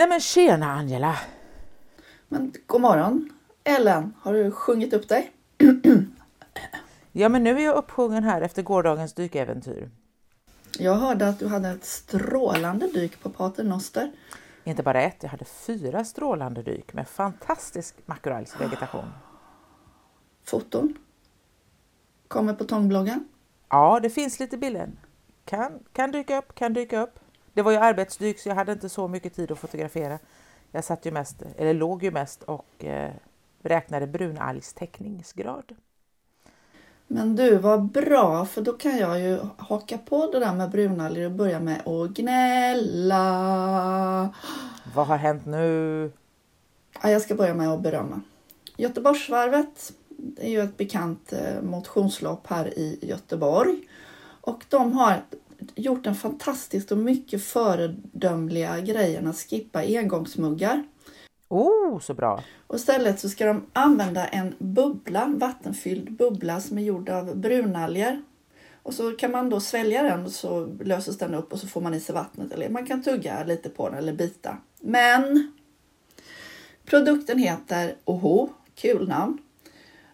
Nej men tjena Angela! Men god morgon Ellen, har du sjungit upp dig? Ja men nu är jag uppsjungen här efter gårdagens dykäventyr. Jag hörde att du hade ett strålande dyk på Pater Noster. Inte bara ett, jag hade fyra strålande dyk med fantastisk makrellsvegetation. Foton? Kommer på Tångbloggen? Ja, det finns lite bilder. Kan, kan dyka upp, kan dyka upp. Det var ju arbetsdyk så jag hade inte så mycket tid att fotografera. Jag satt ju mest, eller låg ju mest och eh, räknade brunalgs täckningsgrad. Men du, vad bra, för då kan jag ju haka på det där med brunalger och börja med att gnälla. Vad har hänt nu? Ja, jag ska börja med att berömma. Göteborgsvarvet, är ju ett bekant eh, motionslopp här i Göteborg. Och de har gjort en fantastiskt och mycket föredömliga grejen att skippa engångsmuggar. Oh, så bra! Och istället så ska de använda en bubbla, vattenfylld bubbla som är gjord av brunalger. Och så kan man då svälja den och så löses den upp och så får man i sig vattnet. Eller man kan tugga lite på den eller bita. Men produkten heter Oho, kul namn.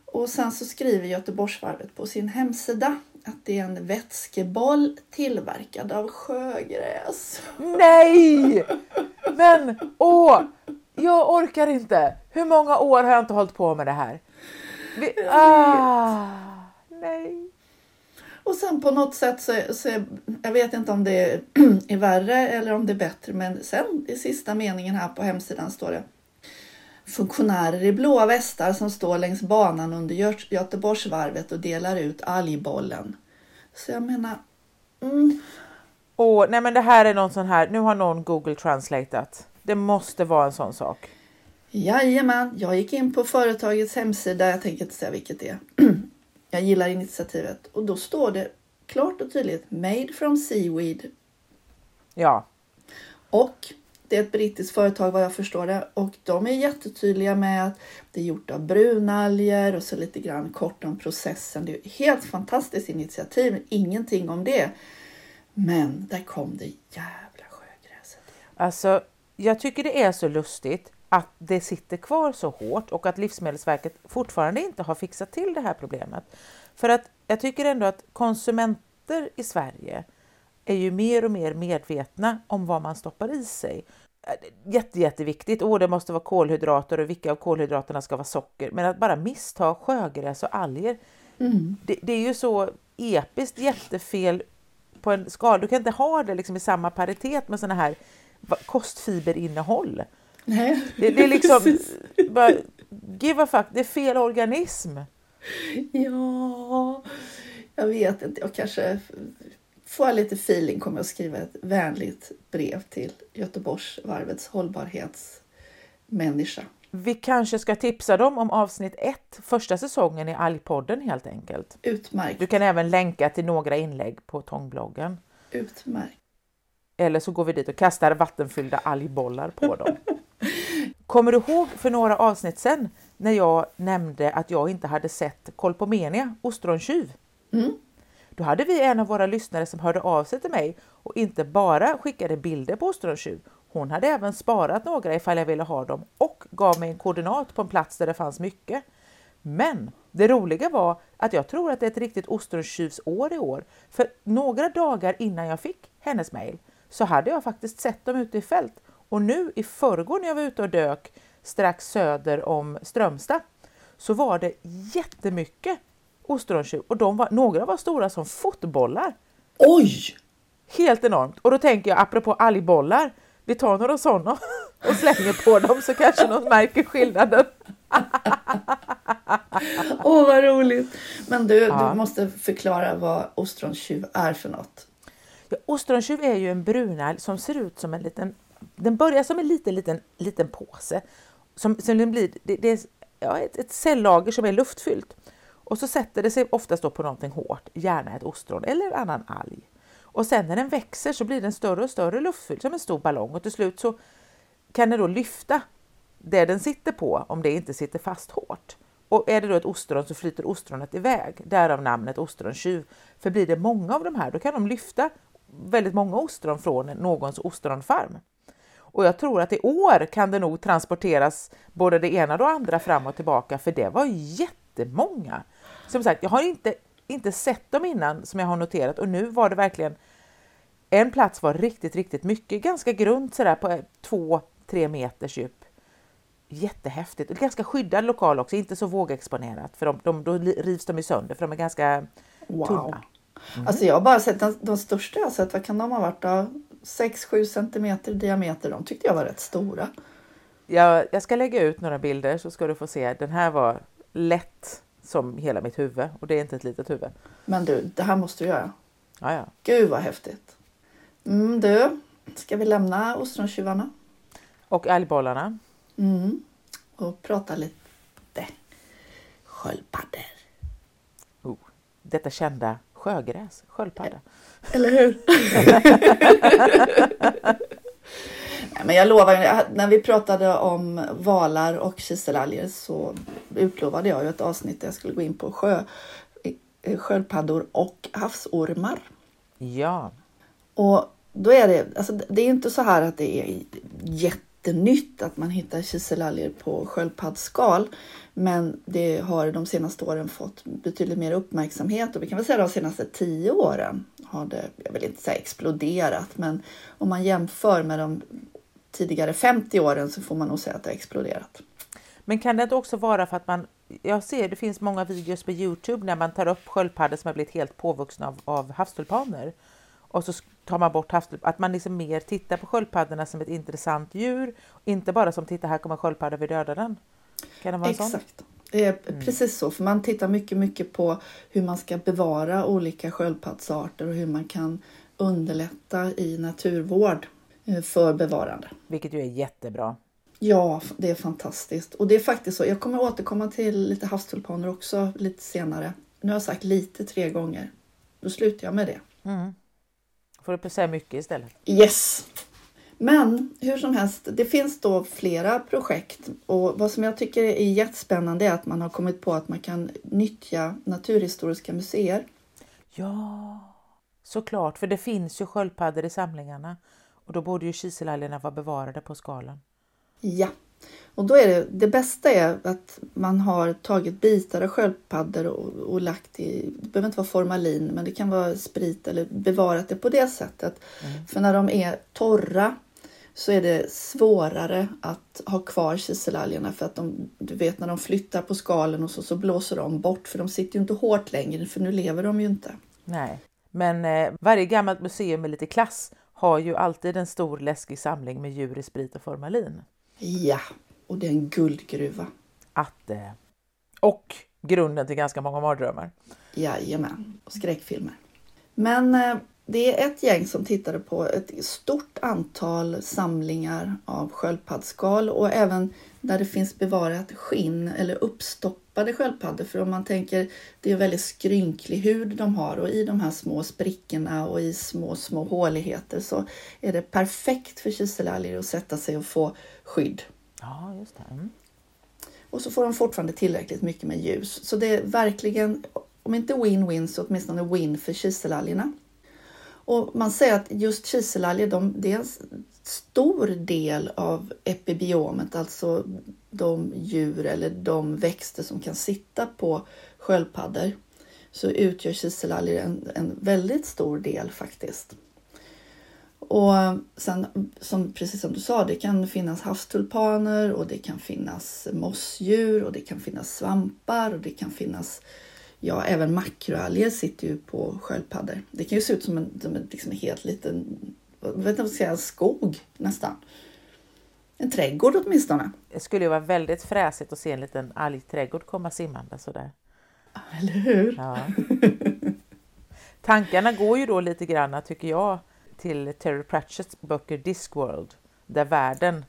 Och sen så skriver Göteborgsvarvet på sin hemsida att det är en vätskeboll tillverkad av sjögräs. Nej! Men åh, jag orkar inte. Hur många år har jag inte hållit på med det här? Vi, ah, nej. Och sen på något sätt så, så jag vet inte om det är, är värre eller om det är bättre, men sen i sista meningen här på hemsidan står det funktionärer i blåa västar som står längs banan under Göteborgsvarvet och delar ut algbollen. Så jag menar... Mm. Åh, nej men det här är någon sån här, nu har någon Google translatat. Det måste vara en sån sak. Jajamän, jag gick in på företagets hemsida, jag tänker inte säga vilket det är. jag gillar initiativet och då står det klart och tydligt Made from Seaweed. Ja. Och det är ett brittiskt företag vad jag förstår det och de är jättetydliga med att det är gjort av brunalger och så lite grann kort om processen. Det är ett helt fantastiskt initiativ, ingenting om det. Men där kom det jävla sjögräset igen. Alltså, jag tycker det är så lustigt att det sitter kvar så hårt och att Livsmedelsverket fortfarande inte har fixat till det här problemet. För att jag tycker ändå att konsumenter i Sverige är ju mer och mer medvetna om vad man stoppar i sig. Jätte, jätteviktigt. Oh, det måste vara kolhydrater och vilka av kolhydraterna ska vara socker. Men att bara missta sjögräs och alger. Mm. Det, det, är ju så episkt jättefel på en skala. Du kan inte ha det liksom i samma paritet med sådana här kostfiberinnehåll. Nej, det, det är liksom, bara, give a fuck, det är fel organism. Ja, jag vet inte, jag kanske får jag lite feeling kommer jag att skriva ett vänligt brev till Göteborgsvarvets hållbarhetsmänniska. Vi kanske ska tipsa dem om avsnitt ett, första säsongen i Algpodden helt enkelt. Utmärkt. Du kan även länka till några inlägg på Tångbloggen. Utmärkt. Eller så går vi dit och kastar vattenfyllda algbollar på dem. Kommer du ihåg för några avsnitt sen när jag nämnde att jag inte hade sett Kolpomenia, ostrontjuv? Mm. Då hade vi en av våra lyssnare som hörde av sig till mig och inte bara skickade bilder på ostrontjuv. Hon hade även sparat några ifall jag ville ha dem och gav mig en koordinat på en plats där det fanns mycket. Men det roliga var att jag tror att det är ett riktigt ostronstjuvsår i år. För några dagar innan jag fick hennes mejl så hade jag faktiskt sett dem ute i fält. Och nu i förrgår när jag var ute och dök strax söder om Strömstad så var det jättemycket ostrontjuv och de var, några var stora som fotbollar. Oj! Helt enormt. Och då tänker jag apropå algbollar, vi tar några sådana och slänger på dem så kanske någon märker skillnaden. Åh oh, vad roligt! Men du, ja. du måste förklara vad ostrontjuv är för något. Ja, ostrontjuv är ju en brunalg som ser ut som en liten, den börjar som en liten, liten, liten påse. Som, som den blir, det, det är ja, ett, ett cellager som är luftfyllt. Och så sätter det sig oftast då på någonting hårt, gärna ett ostron eller annan alg. Och sen när den växer så blir den större och större luftfylld som en stor ballong och till slut så kan den då lyfta det den sitter på om det inte sitter fast hårt. Och är det då ett ostron så flyter ostronet iväg, därav namnet ostrontjuv. För blir det många av de här då kan de lyfta väldigt många ostron från någons ostronfarm. Och jag tror att i år kan det nog transporteras både det ena och det andra fram och tillbaka för det var jättemånga. Som sagt, jag har inte, inte sett dem innan som jag har noterat och nu var det verkligen en plats var riktigt, riktigt mycket, ganska grunt sådär på två, tre meters djup. Jättehäftigt och ganska skyddad lokal också, inte så vågexponerat för de, de, då rivs de ju sönder för de är ganska wow. tunna. Mm. Alltså jag har bara sett de, de största jag sett, vad kan de ha varit då? 6-7 centimeter diameter, de tyckte jag var rätt stora. Ja, jag ska lägga ut några bilder så ska du få se. Den här var lätt som hela mitt huvud och det är inte ett litet huvud. Men du, det här måste du göra. Ja, ja. Gud vad häftigt. Mm, du, ska vi lämna ostrontjuvarna? Och algbollarna. Mm. Och prata lite sköldpaddor. Oh, detta kända sjögräs, sköldpadda. Eller hur? Men jag lovar, när vi pratade om valar och kiselalger så utlovade jag ju ett avsnitt där jag skulle gå in på sjö, eh, sköldpaddor och havsormar. Ja. Och då är det, alltså det är inte så här att det är jättenytt att man hittar kiselalger på sköldpaddsskal. Men det har de senaste åren fått betydligt mer uppmärksamhet och vi kan väl säga de senaste tio åren har det, jag vill inte säga exploderat, men om man jämför med de tidigare 50 åren så får man nog säga att det har exploderat. Men kan det inte också vara för att man, jag ser det finns många videos på Youtube när man tar upp sköldpaddor som har blivit helt påvuxna av, av havstulpaner och så tar man bort havstulpaner, att man liksom mer tittar på sköldpaddorna som ett intressant djur, inte bara som titta här kommer sköldpadda, vi dödar den. Kan det vara Exakt. Sån? Är mm. precis så, för man tittar mycket, mycket på hur man ska bevara olika sköldpaddsarter och hur man kan underlätta i naturvård eh, för bevarande. Vilket ju är jättebra. Ja, det är fantastiskt. Och det är faktiskt så. Jag kommer återkomma till lite havstulpaner också lite senare. Nu har jag sagt lite tre gånger. Då slutar jag med det. Mm. Får du säga mycket istället. Yes! Men hur som helst, det finns då flera projekt och vad som jag tycker är jättespännande är att man har kommit på att man kan nyttja Naturhistoriska museer. Ja, såklart, för det finns ju sköldpaddor i samlingarna och då borde ju kiselalgerna vara bevarade på skalan. Ja, och då är det, det bästa är att man har tagit bitar av sköldpaddor och, och lagt i, det behöver inte vara formalin, men det kan vara sprit eller bevarat det på det sättet. Mm. För när de är torra så är det svårare att ha kvar kiselalgerna för att de, du vet när de flyttar på skalen och så, så blåser de bort för de sitter ju inte hårt längre för nu lever de ju inte. Nej, men eh, varje gammalt museum med lite klass har ju alltid en stor läskig samling med djur i sprit och formalin. Ja, och det är en guldgruva. Att eh, Och grunden till ganska många mardrömmar. Jajamän, och skräckfilmer. Men eh, det är ett gäng som tittade på ett stort antal samlingar av sköldpaddsskal och även där det finns bevarat skinn eller uppstoppade sköldpaddor. För om man tänker, det är väldigt skrynklig hud de har och i de här små sprickorna och i små, små håligheter så är det perfekt för kiselalger att sätta sig och få skydd. Ja, just det. Mm. Och så får de fortfarande tillräckligt mycket med ljus. Så det är verkligen, om inte win-win så åtminstone win för kiselalgerna. Och man säger att just kiselalger, de, det är en stor del av epibiomet, alltså de djur eller de växter som kan sitta på sköldpaddor. Så utgör kiselalger en, en väldigt stor del faktiskt. Och sen, som, precis som du sa, det kan finnas havstulpaner och det kan finnas mossdjur och det kan finnas svampar och det kan finnas Ja, även makroalger sitter ju på sköldpaddor. Det kan ju se ut som en, som en liksom helt liten, vet inte vad säga, skog nästan. En trädgård åtminstone. Det skulle ju vara väldigt fräsigt att se en liten algträdgård komma simmande sådär. Eller hur? Ja. Tankarna går ju då lite grann, tycker jag, till Terry Pratchetts böcker Discworld, där världen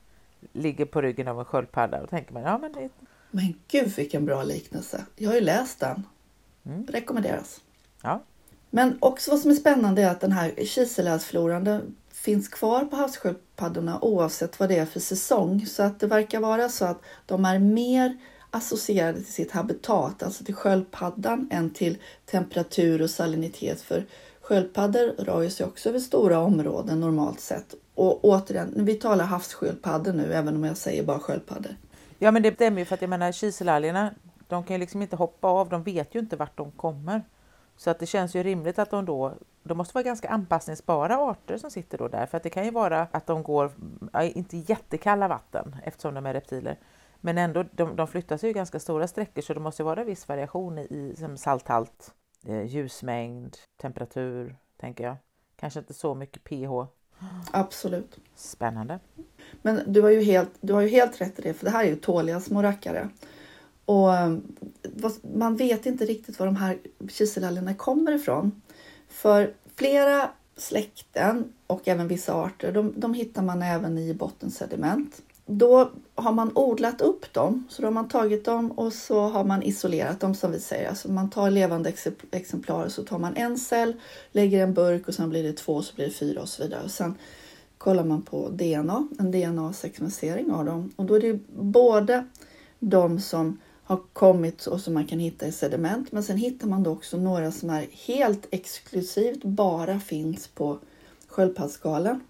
ligger på ryggen av en sköldpadda. Och tänker man, ja men det... Men gud vilken bra liknelse! Jag har ju läst den. Mm. Rekommenderas. Ja. Men också vad som är spännande är att den här kiseläsfloran finns kvar på havssköldpaddorna oavsett vad det är för säsong. Så att det verkar vara så att de är mer associerade till sitt habitat, alltså till sköldpaddan, än till temperatur och salinitet. För sköldpaddor rör sig också över stora områden normalt sett Och återigen, vi talar havssköldpaddor nu, även om jag säger bara sköldpaddor. Ja, men det stämmer ju för att jag menar kiselalgerna, de kan ju liksom inte hoppa av, de vet ju inte vart de kommer. Så att det känns ju rimligt att de då, de måste vara ganska anpassningsbara arter som sitter då där, för att det kan ju vara att de går, inte jättekalla vatten eftersom de är reptiler, men ändå, de, de flyttar sig ju ganska stora sträckor så det måste vara viss variation i, i som salthalt, eh, ljusmängd, temperatur, tänker jag. Kanske inte så mycket pH. Absolut. Spännande. Men du har ju helt, du har ju helt rätt i det, för det här är ju tåliga små rackare. Och man vet inte riktigt var de här kiselalgerna kommer ifrån. För flera släkten och även vissa arter, de, de hittar man även i bottensediment. Då har man odlat upp dem, så då har man tagit dem och så har man isolerat dem som vi säger. Alltså man tar levande exemplar och så tar man en cell, lägger en burk och sen blir det två, så blir det fyra och så vidare. Och sen kollar man på DNA, en DNA-sekvensering av dem och då är det både de som har kommit och som man kan hitta i sediment. Men sen hittar man då också några som är helt exklusivt bara finns på sköldpaddsskalen.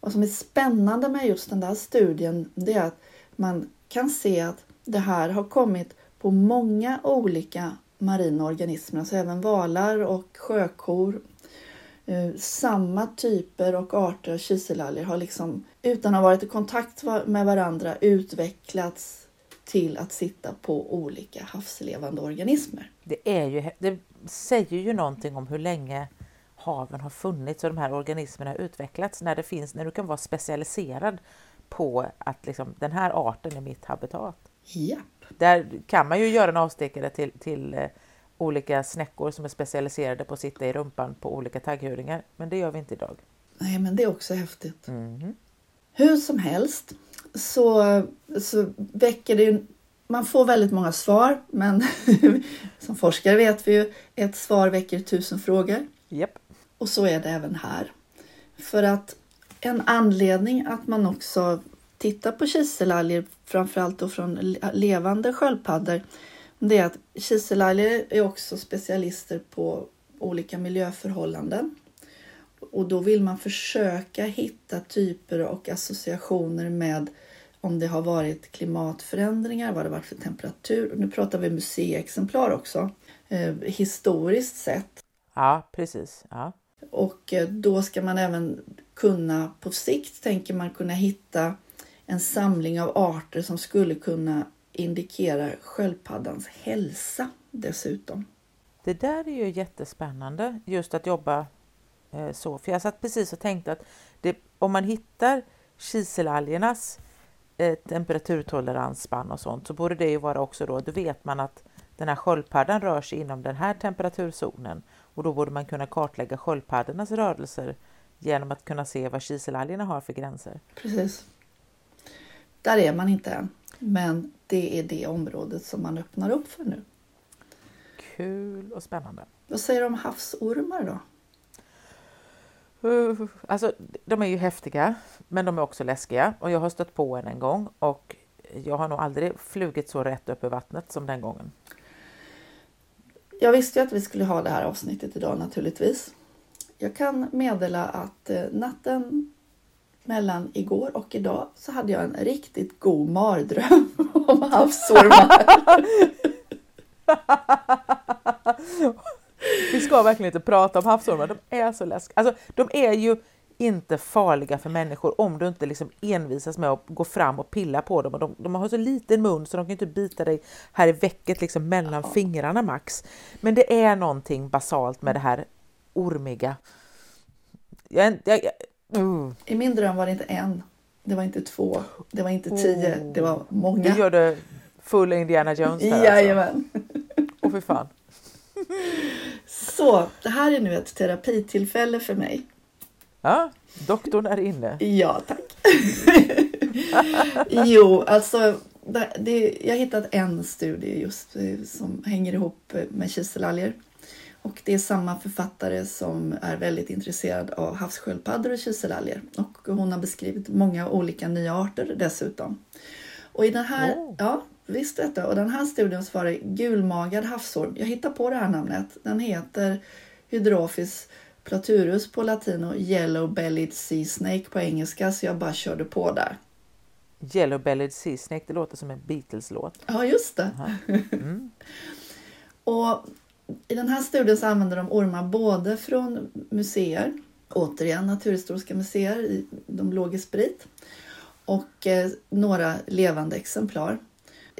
Vad som är spännande med just den där studien det är att man kan se att det här har kommit på många olika marina organismer, alltså även valar och sjökor. Eh, samma typer och arter av kiselalger har liksom utan att ha varit i kontakt med varandra utvecklats till att sitta på olika havslevande organismer. Det, är ju, det säger ju någonting om hur länge haven har funnits och de här organismerna har utvecklats när det finns, när du kan vara specialiserad på att liksom, den här arten är mitt habitat. Japp. Där kan man ju göra en avstickare till, till eh, olika snäckor som är specialiserade på att sitta i rumpan på olika tagghuringar, men det gör vi inte idag. Nej, men det är också häftigt. Mm. Hur som helst så, så väcker det man får väldigt många svar, men som forskare vet vi ju ett svar väcker tusen frågor. Yep. Och så är det även här. För att en anledning att man också tittar på kiselalger, framförallt då från levande sköldpaddor, det är att kiselalger är också specialister på olika miljöförhållanden. Och då vill man försöka hitta typer och associationer med om det har varit klimatförändringar, vad det varit för temperatur. Nu pratar vi museiexemplar också, eh, historiskt sett. Ja, precis. Ja. Och eh, då ska man även kunna, på sikt tänker man kunna hitta en samling av arter som skulle kunna indikera sköldpaddans hälsa dessutom. Det där är ju jättespännande, just att jobba så. För jag satt precis och tänkte att det, om man hittar kiselalgernas eh, temperaturtoleransspann och sånt så borde det ju vara också då, då vet man att den här sköldpaddan rör sig inom den här temperaturzonen och då borde man kunna kartlägga sköldpaddornas rörelser genom att kunna se vad kiselalgerna har för gränser. Precis. Där är man inte än, men det är det området som man öppnar upp för nu. Kul och spännande. Vad säger du om havsormar då? Alltså, de är ju häftiga, men de är också läskiga och jag har stött på en en gång och jag har nog aldrig flugit så rätt upp i vattnet som den gången. Jag visste ju att vi skulle ha det här avsnittet idag naturligtvis. Jag kan meddela att eh, natten mellan igår och idag så hade jag en riktigt god mardröm om havsormar. Vi ska verkligen inte prata om havsormar, de är så läskiga. Alltså, de är ju inte farliga för människor om du inte liksom envisas med att gå fram och pilla på dem. Och de, de har så liten mun så de kan inte bita dig här i vecket liksom mellan fingrarna max. Men det är någonting basalt med det här ormiga. Jag, jag, jag, uh. I min dröm var det inte en, det var inte två, det var inte tio, oh. det var många. Du gör det full Indiana Jones där Jajamän. Alltså. Åh fy fan. Så, det här är nu ett terapitillfälle för mig. Ja, doktorn är inne. Ja, tack. jo, alltså det, det, jag har hittat en studie just eh, som hänger ihop med kiselalger. Och det är samma författare som är väldigt intresserad av havssköldpaddor och kiselalger. Och hon har beskrivit många olika nya arter dessutom. Och i den här, oh. ja, visst detta. Och den här studien så var det gulmagad havsorm. Jag hittar på det här namnet. Den heter Hydrophis Platurus på latin och Yellow-bellied sea snake på engelska så jag bara körde på där. Yellow-bellied sea snake, det låter som en Beatles-låt. Ja, just det. Mm. och I den här studien så använder de ormar både från museer, återigen Naturhistoriska museer, de låg i sprit, och eh, några levande exemplar.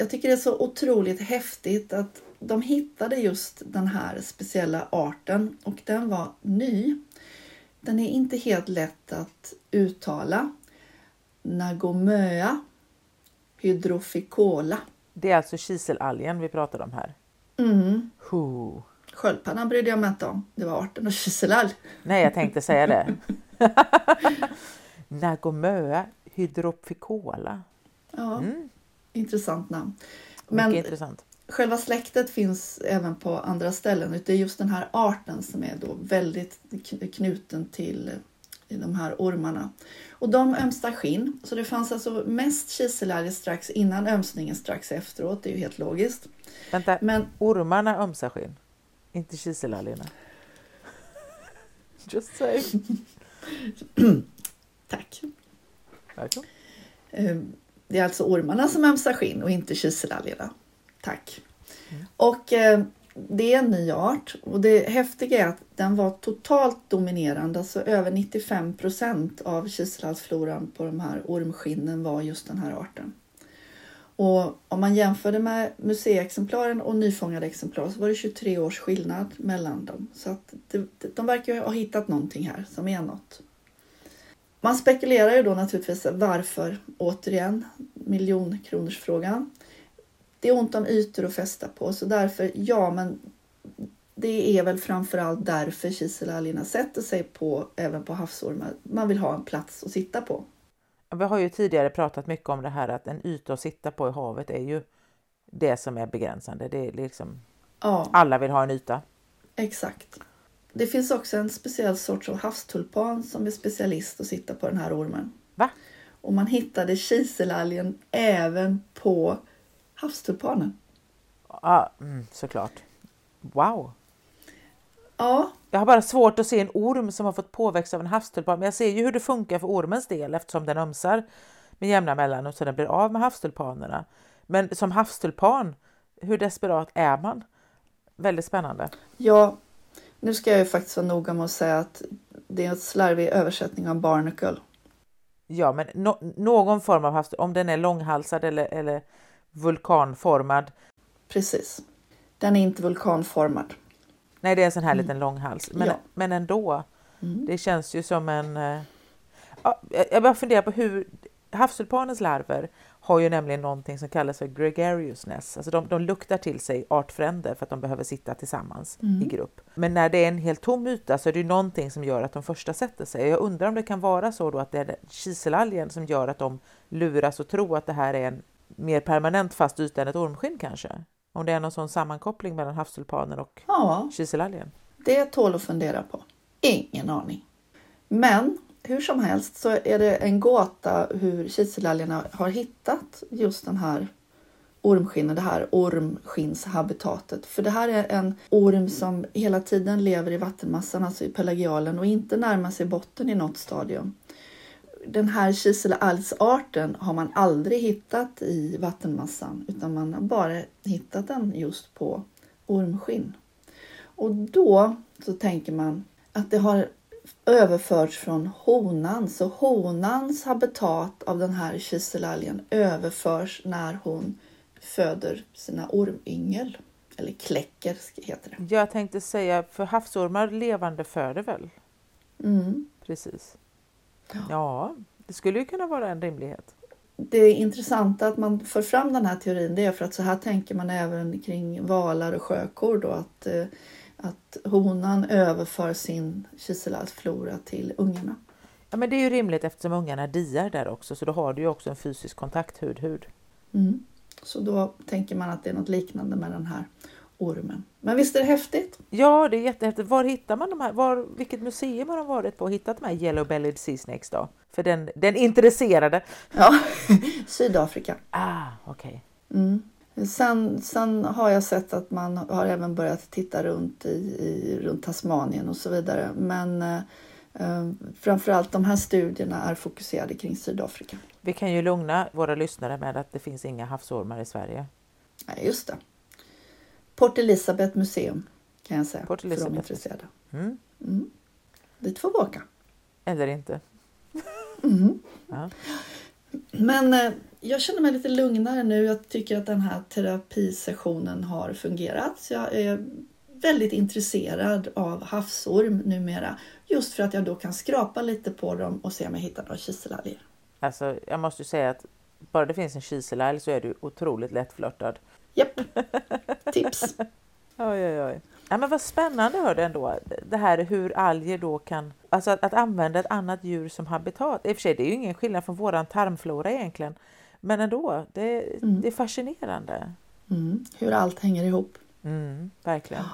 Jag tycker det är så otroligt häftigt att de hittade just den här speciella arten och den var ny. Den är inte helt lätt att uttala. Nagomöa hydroficola. Det är alltså kiselalgen vi pratar om här. Mm. Sköldpaddan brydde jag mig inte om. Det var arten och kiselalg. Nej, jag tänkte säga det. Nagomöa hydroficola. Ja, mm. Intressant namn. Men intressant. Själva släktet finns även på andra ställen. Det är just den här arten som är då väldigt knuten till de här ormarna. Och de ömstar skinn, så det fanns alltså mest kiselalger strax innan ömsningen strax efteråt. Det är ju helt logiskt. Vänta, Men ormarna ömsar skinn? Inte kiselalgerna? Just say. Tack. Välkommen. Det är alltså ormarna som ömsar skinn och inte kiselalgerna. Tack. Mm. Och eh, det är en ny art och det häftiga är att den var totalt dominerande. Alltså över 95 procent av kiselhalsfloran på de här ormskinnen var just den här arten. Och om man jämförde med museiexemplaren och nyfångade exemplar så var det 23 års skillnad mellan dem. Så att det, de verkar ha hittat någonting här som är något. Man spekulerar ju då naturligtvis varför, återigen, miljonkronorsfrågan. Det är ont om ytor att fästa på så därför, ja men det är väl framförallt därför kiselalgerna sätter sig på, även på havsormar. Man vill ha en plats att sitta på. Vi har ju tidigare pratat mycket om det här att en yta att sitta på i havet är ju det som är begränsande. Det är liksom, ja. Alla vill ha en yta. Exakt. Det finns också en speciell sorts av havstulpan som är specialist att sitta på den här ormen. Va? Och man hittade kiselalgen även på havstulpanen. Ja, mm, såklart. Wow! Ja. Jag har bara svårt att se en orm som har fått påväxt av en havstulpan, men jag ser ju hur det funkar för ormens del eftersom den ömsar med jämna mellanrum så den blir av med havstulpanerna. Men som havstulpan, hur desperat är man? Väldigt spännande. Ja, nu ska jag ju faktiskt vara noga med att säga att det är en slarvig översättning av barnacle. Ja, men no någon form av havstulpan, om den är långhalsad eller, eller vulkanformad. Precis. Den är inte vulkanformad. Nej, det är en sån här mm. liten långhals. Men, ja. men ändå. Mm. Det känns ju som en... Eh, ja, jag bara funderar på hur havstulpanens larver har ju nämligen någonting som kallas för gregariousness. Alltså de, de luktar till sig artfränder för att de behöver sitta tillsammans mm. i grupp. Men när det är en helt tom yta så är det ju någonting som gör att de första sätter sig. Jag undrar om det kan vara så då att det är kiselalgen som gör att de luras och tror att det här är en mer permanent fast yta än ett ormskinn kanske? Om det är någon sån sammankoppling mellan havstulpanen och ja, kiselalgen? Det tål att fundera på. Ingen aning. Men hur som helst så är det en gåta hur kiselalgerna har hittat just den här ormskinnet, det här ormskinnshabitatet. För det här är en orm som hela tiden lever i vattenmassan, alltså i pelagialen och inte närmar sig botten i något stadium den här kiselalgsarten har man aldrig hittat i vattenmassan utan man har bara hittat den just på ormskinn. Och då så tänker man att det har överförts från honan. Så honans habitat av den här kiselalgen överförs när hon föder sina ormyngel. Eller kläcker heter det. Jag tänkte säga, för havsormar levande föder väl? Mm. Precis. Ja, det skulle ju kunna vara en rimlighet. Det intressanta att man för fram den här teorin det är för att så här tänker man även kring valar och sjökor då att, eh, att honan överför sin kiselalsflora till ungarna. Ja men det är ju rimligt eftersom ungarna diar där också så då har du ju också en fysisk kontakt hud-hud. Mm. Så då tänker man att det är något liknande med den här ormen. Men visst är det häftigt? Ja, det är jättehäftigt. Var hittar man de här? Var, vilket museum har de varit på och hittat de här yellow-bellied sea snakes då? För den, den intresserade. Ja, Sydafrika. Ah, okej. Okay. Mm. Sen, sen har jag sett att man har även börjat titta runt i, i runt Tasmanien och så vidare. Men eh, eh, framförallt de här studierna är fokuserade kring Sydafrika. Vi kan ju lugna våra lyssnare med att det finns inga havsormar i Sverige. Nej, just det. Port Elizabeth museum kan jag säga Port för de Elizabeth. intresserade. Mm. Mm. Dit får vi åka. Eller inte. Mm. Ja. Men eh, jag känner mig lite lugnare nu. Jag tycker att den här terapisessionen har fungerat. Jag är väldigt intresserad av havsorm numera. Just för att jag då kan skrapa lite på dem och se om jag hittar några kiselalger. Alltså, jag måste ju säga att bara det finns en kiselalg så är du otroligt lättflörtad. Japp, tips. Oj, oj, oj. Ja, men vad spännande hörde ändå det här hur alger då kan, alltså att, att använda ett annat djur som habitat. I och för sig, det är ju ingen skillnad från våran tarmflora egentligen, men ändå, det, Mm. det är fascinerande. Mm. Hur allt hänger ihop. Mm, verkligen.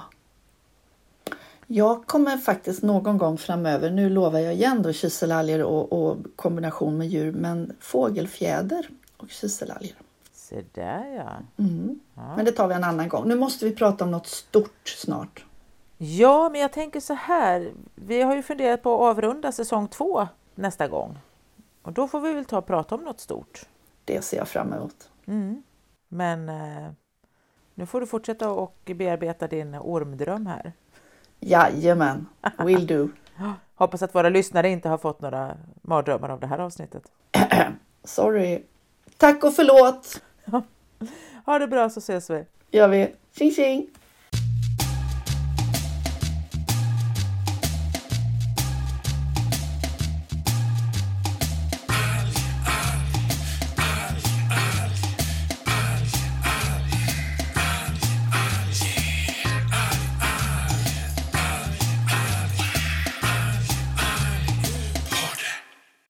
Jag kommer faktiskt någon gång framöver, nu lovar jag igen då kiselalger och, och kombination med djur, men fågelfjäder och kiselalger. Se där ja. Mm. Ja. Men det tar vi en annan gång. Nu måste vi prata om något stort snart. Ja, men jag tänker så här. Vi har ju funderat på att avrunda säsong två nästa gång. Och då får vi väl ta och prata om något stort. Det ser jag fram emot. Mm. Men eh, nu får du fortsätta och bearbeta din ormdröm här. Jajamän, will do. Hoppas att våra lyssnare inte har fått några mardrömmar av det här avsnittet. Sorry. Tack och förlåt Ha det bra så ses vi. gör vi. Tjing tjing!